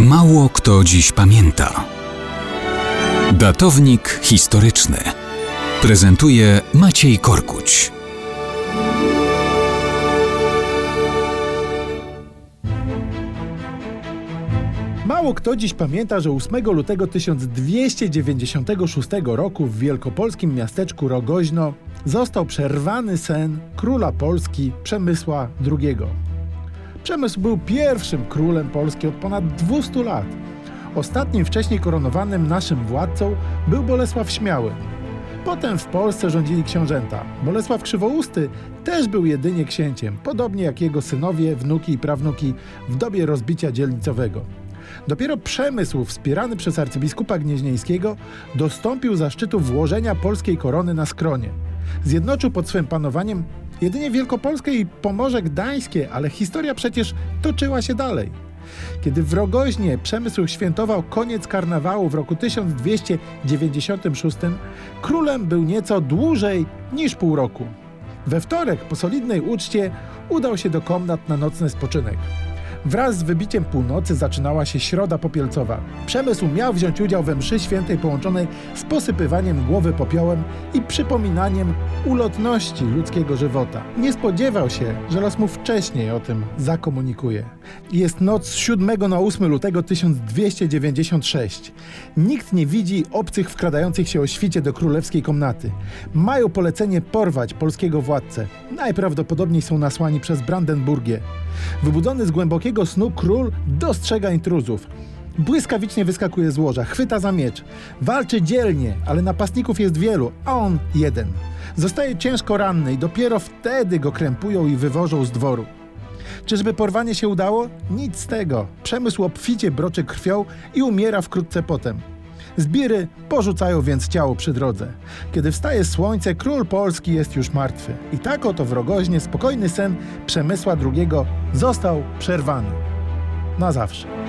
Mało kto dziś pamięta. Datownik historyczny prezentuje Maciej Korkuć. Mało kto dziś pamięta, że 8 lutego 1296 roku w wielkopolskim miasteczku Rogoźno został przerwany sen króla Polski Przemysła II. Przemysł był pierwszym królem Polski od ponad 200 lat. Ostatnim wcześniej koronowanym naszym władcą był Bolesław Śmiały. Potem w Polsce rządzili książęta. Bolesław Krzywousty też był jedynie księciem, podobnie jak jego synowie, wnuki i prawnuki w dobie rozbicia dzielnicowego. Dopiero Przemysł, wspierany przez arcybiskupa Gnieźnieńskiego, dostąpił zaszczytu włożenia polskiej korony na skronie. Zjednoczył pod swym panowaniem jedynie Wielkopolskę i Pomorze Gdańskie, ale historia przecież toczyła się dalej. Kiedy w Rogoźnie Przemysł świętował koniec karnawału w roku 1296, królem był nieco dłużej niż pół roku. We wtorek po solidnej uczcie udał się do komnat na nocny spoczynek. Wraz z wybiciem północy zaczynała się środa popielcowa. Przemysł miał wziąć udział we mszy świętej połączonej z posypywaniem głowy popiołem i przypominaniem ulotności ludzkiego żywota. Nie spodziewał się, że los mu wcześniej o tym zakomunikuje. Jest noc z 7 na 8 lutego 1296. Nikt nie widzi obcych wkradających się o świcie do królewskiej komnaty. Mają polecenie porwać polskiego władcę. Najprawdopodobniej są nasłani przez Brandenburgię. Wybudzony z głębokiego snu król dostrzega intruzów. Błyskawicznie wyskakuje z łoża, chwyta za miecz. Walczy dzielnie, ale napastników jest wielu, a on jeden. Zostaje ciężko ranny i dopiero wtedy go krępują i wywożą z dworu. Czyżby porwanie się udało? Nic z tego. Przemysł obficie broczy krwią i umiera wkrótce potem. Zbiry porzucają więc ciało przy drodze. Kiedy wstaje słońce, król Polski jest już martwy. I tak oto w Rogoźnie spokojny sen Przemysła II został przerwany. Na zawsze.